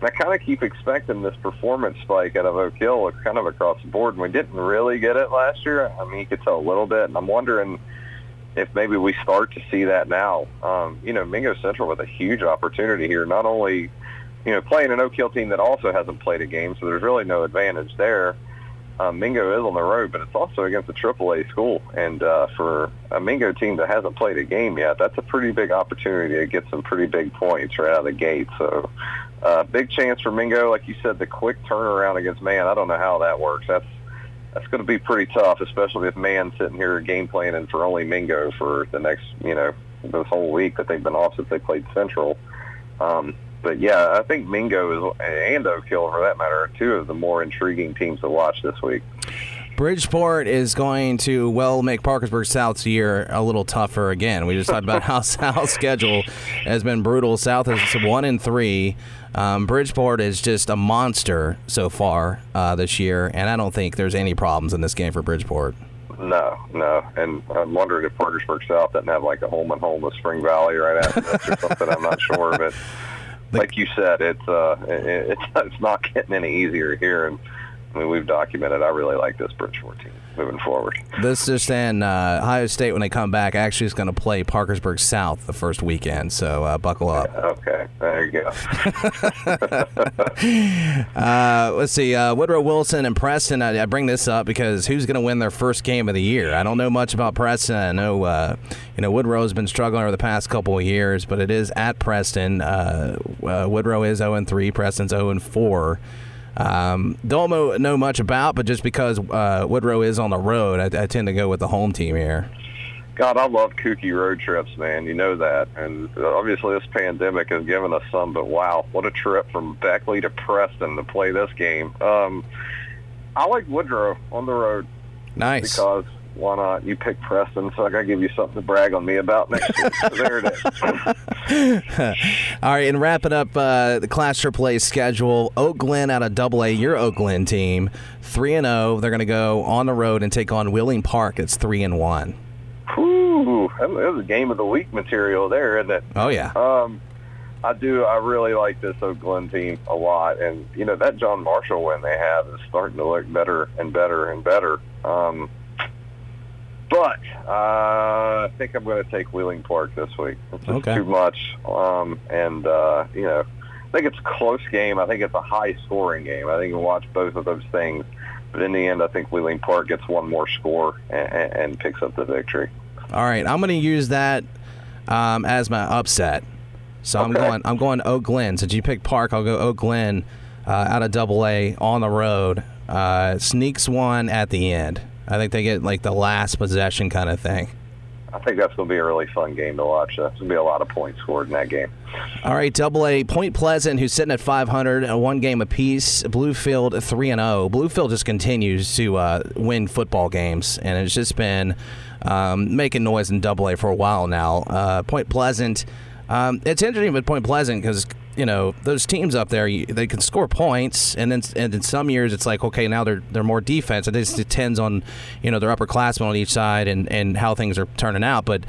and I kind of keep expecting this performance spike out of Oak Hill, kind of across the board. And we didn't really get it last year. I mean, you could tell a little bit, and I'm wondering if maybe we start to see that now. Um, you know, Mingo Central with a huge opportunity here, not only you know playing an Oak Hill team that also hasn't played a game, so there's really no advantage there um, Mingo is on the road, but it's also against a AAA school. And uh, for a Mingo team that hasn't played a game yet, that's a pretty big opportunity to get some pretty big points right out of the gate. So, uh, big chance for Mingo. Like you said, the quick turnaround against Man. I don't know how that works. That's that's going to be pretty tough, especially if Man sitting here game planning for only Mingo for the next, you know, this whole week that they've been off since they played Central. Um, but yeah, I think Mingo is, and Oak Hill, for that matter, are two of the more intriguing teams to watch this week. Bridgeport is going to well make Parkersburg South's year a little tougher again. We just talked about how South's schedule has been brutal. South is one and three. Um, Bridgeport is just a monster so far uh, this year, and I don't think there's any problems in this game for Bridgeport. No, no, and I'm wondering if Parkersburg South doesn't have like a home and home with Spring Valley right after this or something. I'm not sure, but like you said, it's uh, it, it's it's not getting any easier here, and I mean we've documented. I really like this Bridgeport team moving forward. This is just in, uh, Ohio State when they come back actually is going to play Parkersburg South the first weekend, so uh, buckle up. Yeah, okay, there you go. uh, let's see, uh, Woodrow Wilson and Preston. I, I, bring this up because who's going to win their first game of the year? I don't know much about Preston. I know uh, you know Woodrow's been struggling over the past couple of years, but it is at Preston. Uh, Woodrow is 0 3, Preston's 0 4. Um, don't know, know, much about, but just because uh, Woodrow is on the road, I, I, tend to go with the home team here. God, I love kooky road trips, man. You know that. And uh, obviously this pandemic has given us some, but wow, what a trip from Beckley to Preston to play this game. Um, I like Woodrow on the road. Nice. Because why not? You pick Preston, so I gotta give you something to brag on me about next year. so there it is. All right, and wrapping up uh, the Class AAA schedule, Oak Glen out of Double A, your Oak Glen team, three and zero. Oh. They're going to go on the road and take on Wheeling Park. It's three and one. Ooh, that was a game of the week material there, isn't it? Oh yeah. Um, I do. I really like this Oak Glen team a lot, and you know that John Marshall win they have is starting to look better and better and better. Um, but uh, I think I'm going to take Wheeling Park this week. It's just okay. too much, um, and uh, you know, I think it's a close game. I think it's a high scoring game. I think you watch both of those things, but in the end, I think Wheeling Park gets one more score and, and picks up the victory. All right, I'm going to use that um, as my upset. So okay. I'm going. I'm going Oak Glen. Since you picked Park, I'll go Oak Glen uh, out of Double A on the road. Uh, sneaks one at the end. I think they get like the last possession kind of thing. I think that's going to be a really fun game to watch. There's going to be a lot of points scored in that game. All right, Double A Point Pleasant, who's sitting at 500, one game apiece. Bluefield three and zero. Bluefield just continues to uh, win football games, and it's just been um, making noise in Double A for a while now. Uh, Point Pleasant. Um, it's interesting with Point Pleasant because you know those teams up there they can score points and then and in some years it's like okay now they're they're more defense it just depends on you know their upperclassmen on each side and and how things are turning out but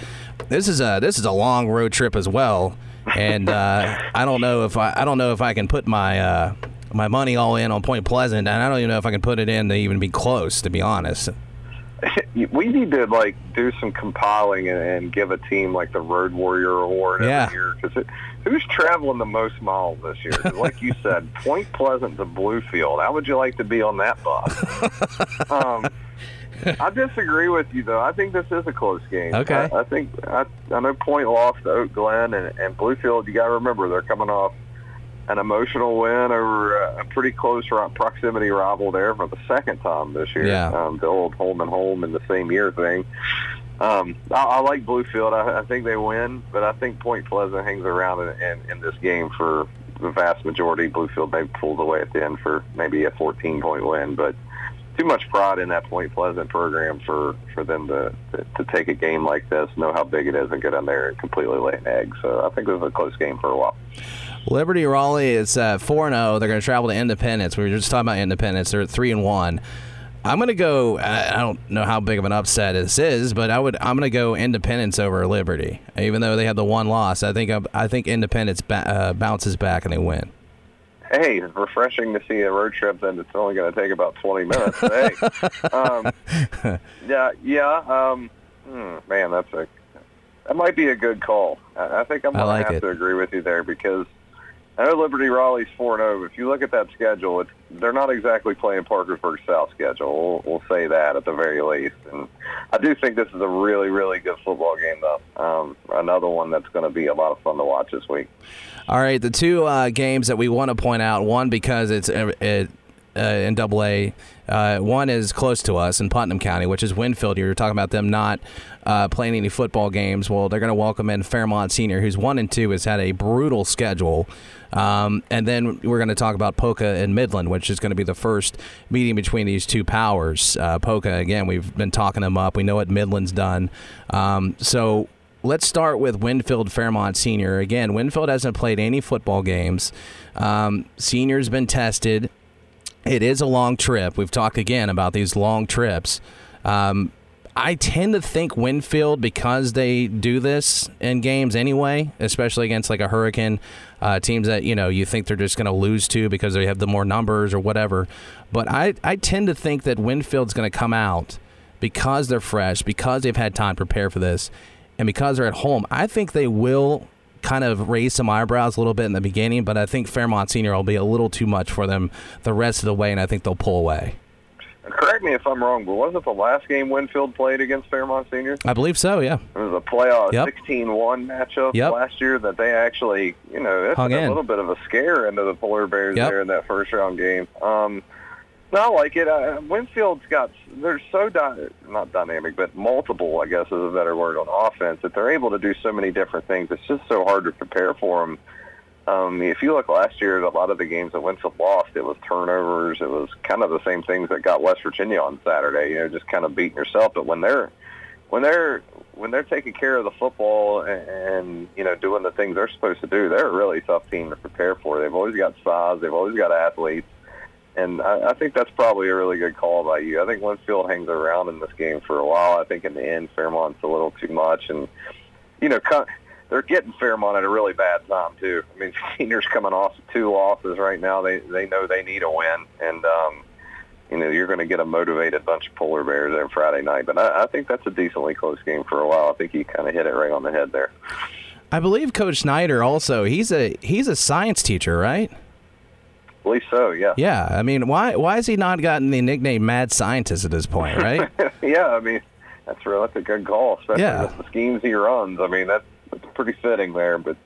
this is a this is a long road trip as well and uh, I don't know if I I don't know if I can put my uh, my money all in on Point Pleasant and I don't even know if I can put it in to even be close to be honest we need to like do some compiling and, and give a team like the Road Warrior Award yeah. every year because who's traveling the most miles this year? like you said, Point Pleasant to Bluefield. How would you like to be on that bus? um, I disagree with you though. I think this is a close game. Okay. I, I think I, I know Point lost to Oak Glen and, and Bluefield. You got to remember they're coming off an emotional win over a pretty close proximity rival there for the second time this year. Yeah. Um, the old home and home in the same year thing. Um, I, I like Bluefield. I, I think they win, but I think Point Pleasant hangs around in, in, in this game for the vast majority. Bluefield may pulled away at the end for maybe a 14 point win, but too much pride in that Point Pleasant program for for them to, to to take a game like this, know how big it is, and get in there and completely lay an egg. So I think this is a close game for a while. Liberty Raleigh is uh, four and zero. They're going to travel to Independence. We were just talking about Independence. They're three and one. I'm going to go. I don't know how big of an upset this is, but I would. I'm going to go Independence over Liberty, even though they have the one loss. I think. I think Independence ba- uh, bounces back and they win. Hey, it's refreshing to see a road trip that it's only going to take about 20 minutes. hey, um, yeah, yeah. Um, hmm, man, that's a that might be a good call. I, I think I'm going like to have it. to agree with you there because I know Liberty Raleigh's four and zero. If you look at that schedule, it's they're not exactly playing Parkersburg South schedule. We'll, we'll say that at the very least. And I do think this is a really, really good football game, though. Um, another one that's going to be a lot of fun to watch this week. All right, the two uh, games that we want to point out. One because it's it, uh, in Double A. Uh, one is close to us in Putnam County, which is Winfield. You were talking about them not uh, playing any football games. Well, they're going to welcome in Fairmont Senior, who's one and two, has had a brutal schedule. Um, and then we're going to talk about Poca and Midland, which is going to be the first meeting between these two powers. Uh, Poca, again, we've been talking them up. We know what Midland's done. Um, so let's start with Winfield Fairmont Senior. Again, Winfield hasn't played any football games. Um, senior's been tested. It is a long trip. We've talked again about these long trips. Um, I tend to think Winfield because they do this in games anyway, especially against like a Hurricane uh, teams that you know you think they're just going to lose to because they have the more numbers or whatever. But I I tend to think that Winfield's going to come out because they're fresh, because they've had time to prepare for this, and because they're at home. I think they will kind of raise some eyebrows a little bit in the beginning, but I think Fairmont Senior will be a little too much for them the rest of the way, and I think they'll pull away. Correct me if I'm wrong, but wasn't the last game Winfield played against Fairmont Senior? I believe so. Yeah. It was a playoff Yep. 16-1 matchup Yep. last year that they actually, you know, Hung a in. little bit of a scare into the Polar Bears Yep. there in that first round game. Um, no, I like it. Uh, Winfield's got they're so dy- not dynamic, but multiple, I guess is a better word on offense that they're able to do so many different things. It's just so hard to prepare for them. Um, if you look last year, a lot of the games that Winfield lost, it was turnovers. It was kind of the same things that got West Virginia on Saturday. You know, just kind of beating yourself. But when they're when they're when they're taking care of the football and, and you know doing the things they're supposed to do, they're a really tough team to prepare for. They've always got size. They've always got athletes. And I, I think that's probably a really good call by you. I think Winfield hangs around in this game for a while. I think in the end, Fairmont's a little too much, and you know, they're getting Fairmont at a really bad time too. I mean, seniors coming off two losses right now. They they know they need a win, and um, you know you're going to get a motivated bunch of polar bears there Friday night. But I, I think that's a decently close game for a while. I think you kind of hit it right on the head there. I believe Coach Snyder also he's a he's a science teacher, right? I believe so. Yeah. Yeah. I mean, why why has he not gotten the nickname Mad Scientist at this point, right? yeah. I mean, that's real. That's a good call, especially Yeah. with the schemes he runs. I mean, that's, that's pretty fitting there. But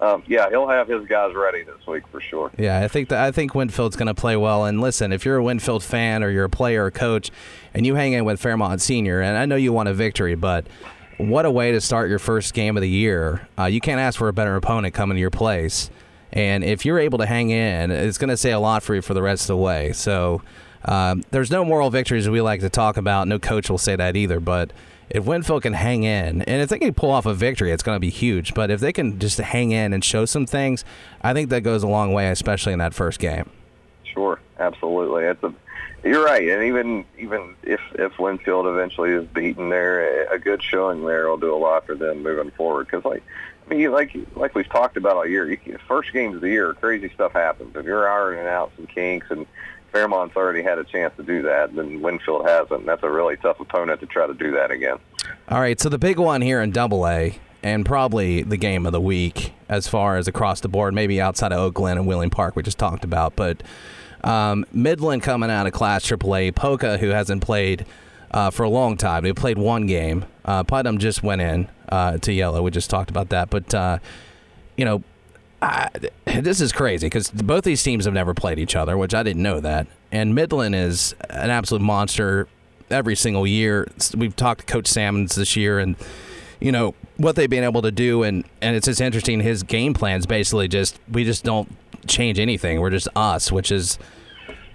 um, yeah, he'll have his guys ready this week for sure. Yeah, I think that I think Winfield's going to play well. And listen, if you're a Winfield fan or you're a player or coach, and you hang in with Fairmont Senior, and I know you want a victory, but what a way to start your first game of the year! Uh, you can't ask for a better opponent coming to your place. And if you're able to hang in, it's going to say a lot for you for the rest of the way. So um, there's no moral victories we like to talk about. No coach will say that either. But if Winfield can hang in, and if they can pull off a victory, it's going to be huge. But if they can just hang in and show some things, I think that goes a long way, especially in that first game. Sure, absolutely. It's a you're right, and even even if if Winfield eventually is beaten there, a good showing there will do a lot for them moving forward. Because like I mean, like like we've talked about all year, you first games of the year, crazy stuff happens. If you're ironing out some kinks and Fairmont's already had a chance to do that, then Winfield hasn't. That's a really tough opponent to try to do that again. All right, so the big one here in Double A, and probably the game of the week as far as across the board, maybe outside of Oak Glen and Wheeling Park, we just talked about, but um, Midland coming out of Class AAA, Poca, who hasn't played uh, for a long time, they played one game. Uh, Putnam just went in uh, to yellow. We just talked about that, but uh, you know. I, this is crazy because both these teams have never played each other, which I didn't know that. And Midland is an absolute monster every single year. We've talked to Coach Salmons this year, and you know what they've been able to do, and and it's just interesting. His game plans basically just we just don't change anything. We're just us, which is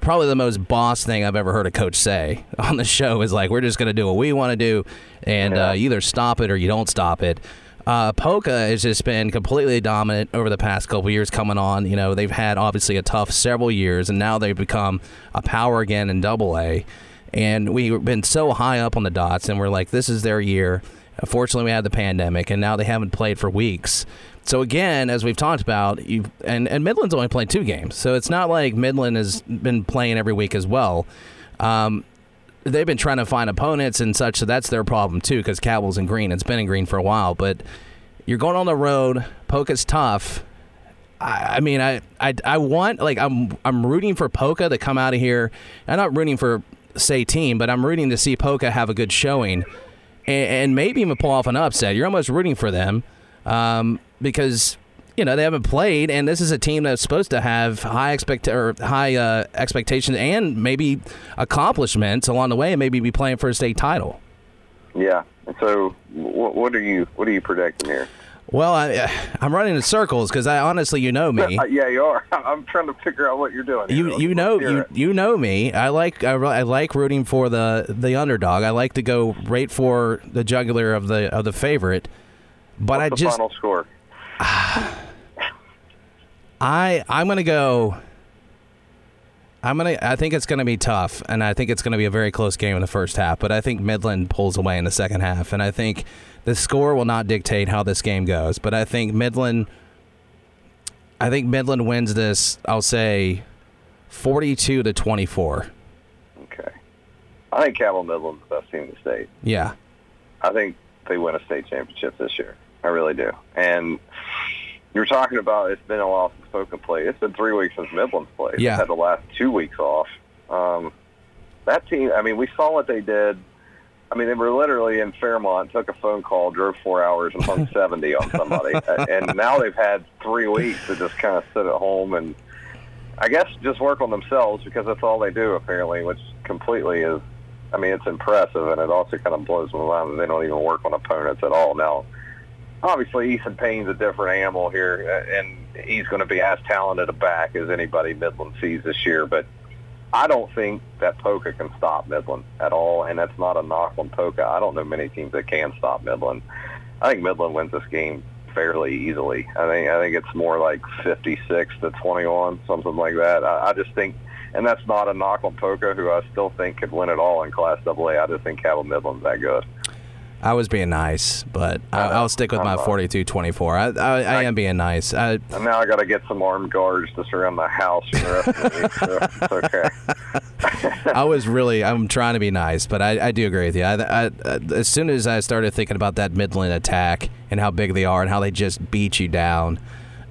probably the most boss thing I've ever heard a coach say on the show. Is like we're just going to do what we want to do, and uh, either stop it or you don't stop it. Uh, Poca has just been completely dominant over the past couple years coming on. You know, they've had obviously a tough several years, and now they've become a power again in Double A. And we've been so high up on the dots, and we're like, this is their year. Fortunately, we had the pandemic, and now they haven't played for weeks. So again, as we've talked about, you and and Midland's only played two games, so it's not like Midland has been playing every week as well. Um, they've been trying to find opponents and such, so that's their problem too. Because Cabell's in green, it's been in green for a while, but you're going on the road. Poca's tough. I, I mean, I, I I want like I'm I'm rooting for Poca to come out of here. I'm not rooting for say team, but I'm rooting to see Poca have a good showing, and, and maybe even pull off an upset. You're almost rooting for them um, because you know they haven't played, and this is a team that's supposed to have high expect or high uh, expectations and maybe accomplishments along the way, and maybe be playing for a state title. Yeah. So, what, what are you what are you predicting here? Well, I, I'm running in circles because I honestly, you know me. Yeah, you are. I'm trying to figure out what you're doing. here. You Let's- you know you it. you know me. I like I, I like rooting for the the underdog. I like to go right for the jugular of the of the favorite. But What's I the just final score. I I'm gonna go. I'm gonna. I think it's gonna be tough, and I think it's gonna be a very close game in the first half. But I think Midland pulls away in the second half, and I think the score will not dictate how this game goes. But I think Midland. I think Midland wins this. I'll say, forty-two to twenty-four. Okay. I think Cabell Midland's the best team in the state. Yeah, I think they win a state championship this year. I really do. And you're talking about it's been a while since Poca played. It's been three weeks since Midland's played. Yeah. Had the last two weeks off. Um, that team, I mean, we saw what they did. I mean, they were literally in Fairmont, took a phone call, drove four hours, and hung 70 on somebody. and now they've had three weeks to just kind of sit at home and, I guess, just work on themselves because that's all they do, apparently, which completely is I mean, it's impressive, and it also kind of blows my mind that they don't even work on opponents at all. Now, obviously, Ethan Payne's a different animal here, uh, and he's going to be as talented a back as anybody Midland sees this year. But I don't think that Poca can stop Midland at all, and that's not a knock on Poca. I don't know many teams that can stop Midland. I think Midland wins this game fairly easily. I think I think it's more like 56 to 21, something like that. I, I just think and that's not a knock on Poca, who I still think could win it all in Class AA. I just think Cabell Midland's that good. I was being nice, but I, I know. I'll stick with my I'm 42-24. I, I, I am being nice. I, And now I got to get some armed guards to surround the house for the rest of the week. So it's okay. I was really, I'm trying to be nice, but I, I do agree with you. I, I, I, as soon as I started thinking about that Midland attack and how big they are and how they just beat you down,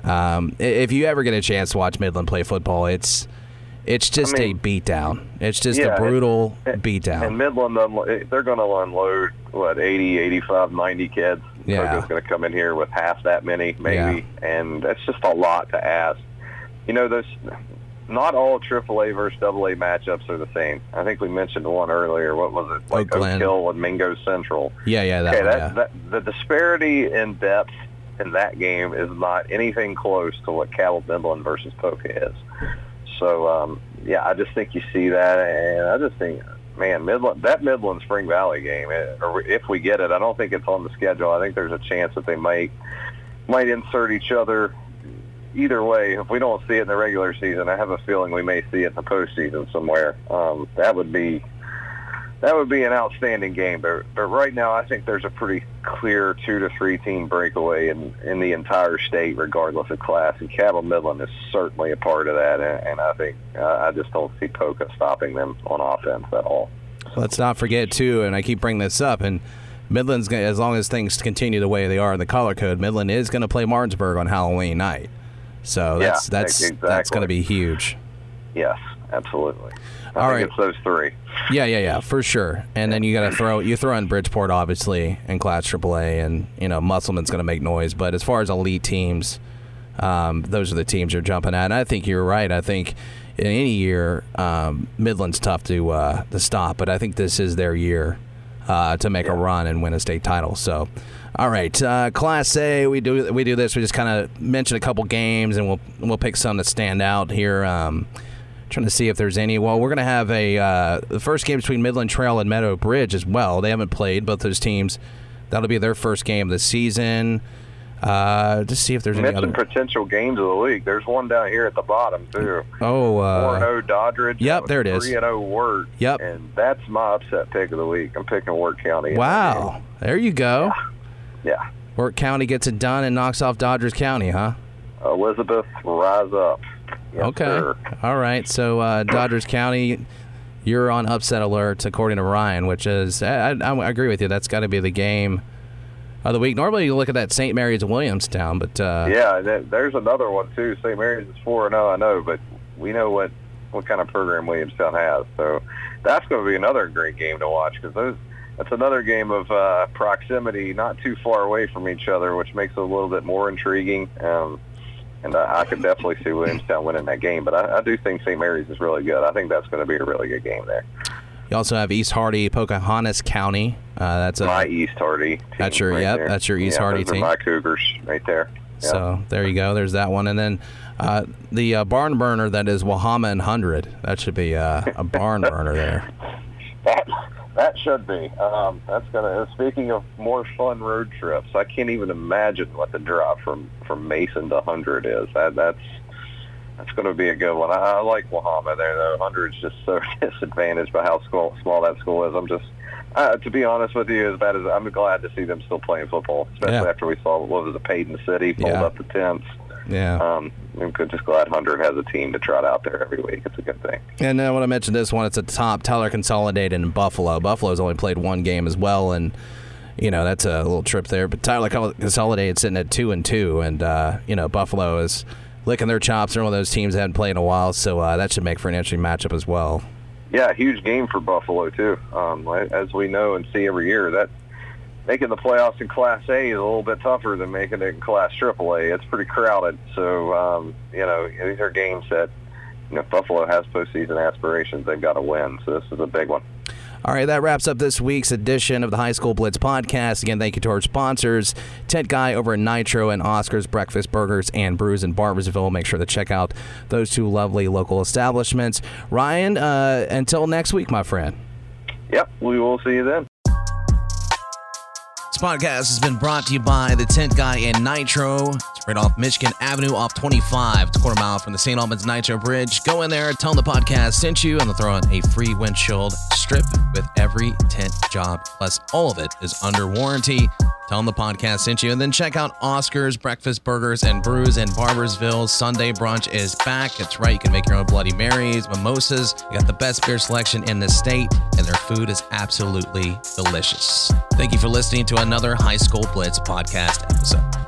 um, if you ever get a chance to watch Midland play football, it's it's just mean, a beatdown. It's just yeah, a brutal beatdown. And Midland, they're going to unload, what, 80, 85, 90 kids. Yeah. Poca's going to come in here with half that many, maybe. And that's just a lot to ask. You know, those not all AAA versus AA matchups are the same. I think we mentioned one earlier. What was it? Like Oak Oak Hill and Mingo Central. yeah, yeah, that okay, one, that, yeah. that the disparity in depth in that game is not anything close to what Cabell Midland versus Poca is. So um, yeah, I just think you see that, and I just think, man, Midland that Midland Spring Valley game, eh, or if we get it, I don't think it's on the schedule. I think there's a chance that they might might insert each other. Either way, if we don't see it in the regular season, I have a feeling we may see it in the postseason somewhere. Um, that would be that would be an outstanding game. But, but right now, I think there's a pretty clear two to three team breakaway in, in the entire state, regardless of class. And Cabell Midland is certainly a part of that. And, and I think uh, I just don't see Poca stopping them on offense at all. Let's not forget too, and I keep bringing this up, and Midland's gonna, as long as things continue the way they are in the color code, Midland is going to play Martinsburg on Halloween night. So Yeah, that's that's that's going to be huge. Yes, absolutely. I All think right. it's those three. Yeah, yeah, yeah, for sure. And then you got to throw you throw in Bridgeport obviously in Class AAA, and you know Musselman's going to make noise. But as far as elite teams, um, those are the teams you're jumping at. And I think you're right. I think in any year, um, Midland's tough to uh, to stop. But I think this is their year uh, to make a run and win a state title. So, all right, uh, Class A, we do we do this. We just kind of mention a couple games, and we'll we'll pick some that stand out here. Um, trying to see if there's any. Well, we're going to have a uh, the first game between Midland Trail and Meadow Bridge as well. They haven't played both those teams. That'll be their first game of the season. Uh, just see if there's any other. potential games of the week. There's one down here at the bottom too. Oh, uh, zero Doddridge. yep, there it is. Three and zero Wirt. Yep. And that's my upset pick of the week. I'm picking Wirt County. wow. There you go. game. Yeah. Wirt County gets it done and knocks off Doddridge County, huh? Elizabeth, rise up. Yes, okay. sir. All right. So uh, Doddridge County, you're on upset alert according to Ryan, which is I, I, I agree with you. That's got to be the game of the week. Normally you look at that St. Mary's Williamstown, but uh, Yeah, there's another one too. St. Mary's is four and zero. I know, but we know what what kind of program Williamstown has. So that's going to be another great game to watch because those that's another game of uh, proximity, not too far away from each other, which makes it a little bit more intriguing. Um, and I, I could definitely see Williamstown winning that game, but I, I do think St. Mary's is really good. I think that's going to be a really good game there. you also have East Hardy, Pocahontas County. Uh, that's a my East Hardy. Team That's your- right yep, there. that's your East yeah, Hardy team. my Cougars right there. Yeah. So there you go. There's that one, and then uh, the uh, barn burner that is Wahama and Hundred. That should be uh, a barn burner there. That that should be. Um, that's gonna. Speaking of more fun road trips, I can't even imagine what the drop from from Mason to Hundred is. That that's that's going to be a good one. I, I like Wahama there though. Hundred's just so disadvantaged by how small small that school is. I'm just. Uh, to be honest with you, as bad as I'm glad to see them still playing football, especially Yeah. after we saw what was it, Paden City fold Yeah. up the tents. Yeah. Um, I'm just glad Hundred has a team to trot out there every week. It's a good thing. And I want to mention this one. It's a top Tyler Consolidated in Buffalo. Buffalo's only played one game as well, and you know that's a little trip there. But Tyler Consolidated sitting at two and two, and uh, you know Buffalo is licking their chops. They're one of those teams that hadn't played in a while, so uh, that should make for an interesting matchup as well. Yeah, huge game for Buffalo too. Um, as we know and see every year, that making the playoffs in Class A is a little bit tougher than making it in Class AAA. It's pretty crowded, so um, you know these are games that you know Buffalo has postseason aspirations. They've got to win, so this is a big one. All right, that wraps up this week's edition of the High School Blitz podcast. Again, thank you to our sponsors, Tint Guy over at Nitro and Oscar's Breakfast Burgers and Brews in Barboursville. Make sure to check out those two lovely local establishments. Ryan, uh, until next week, my friend. Yep, we will see you then. This podcast has been brought to you by the Tint Guy and Nitro. It's right off Michigan Avenue off 25. It's a quarter mile from the St. Albans Nitro Bridge. Go in there, tell them the podcast sent you, and they'll throw in a free windshield strip with every tint job. Plus, all of it is under warranty. Tell them the podcast sent you, and then check out Oscar's Breakfast Burgers and Brews in Barboursville. Sunday brunch is back. It's right. You can make your own Bloody Marys, mimosas. You got the best beer selection in the state, and their food is absolutely delicious. Thank you for listening to another High School Blitz podcast episode.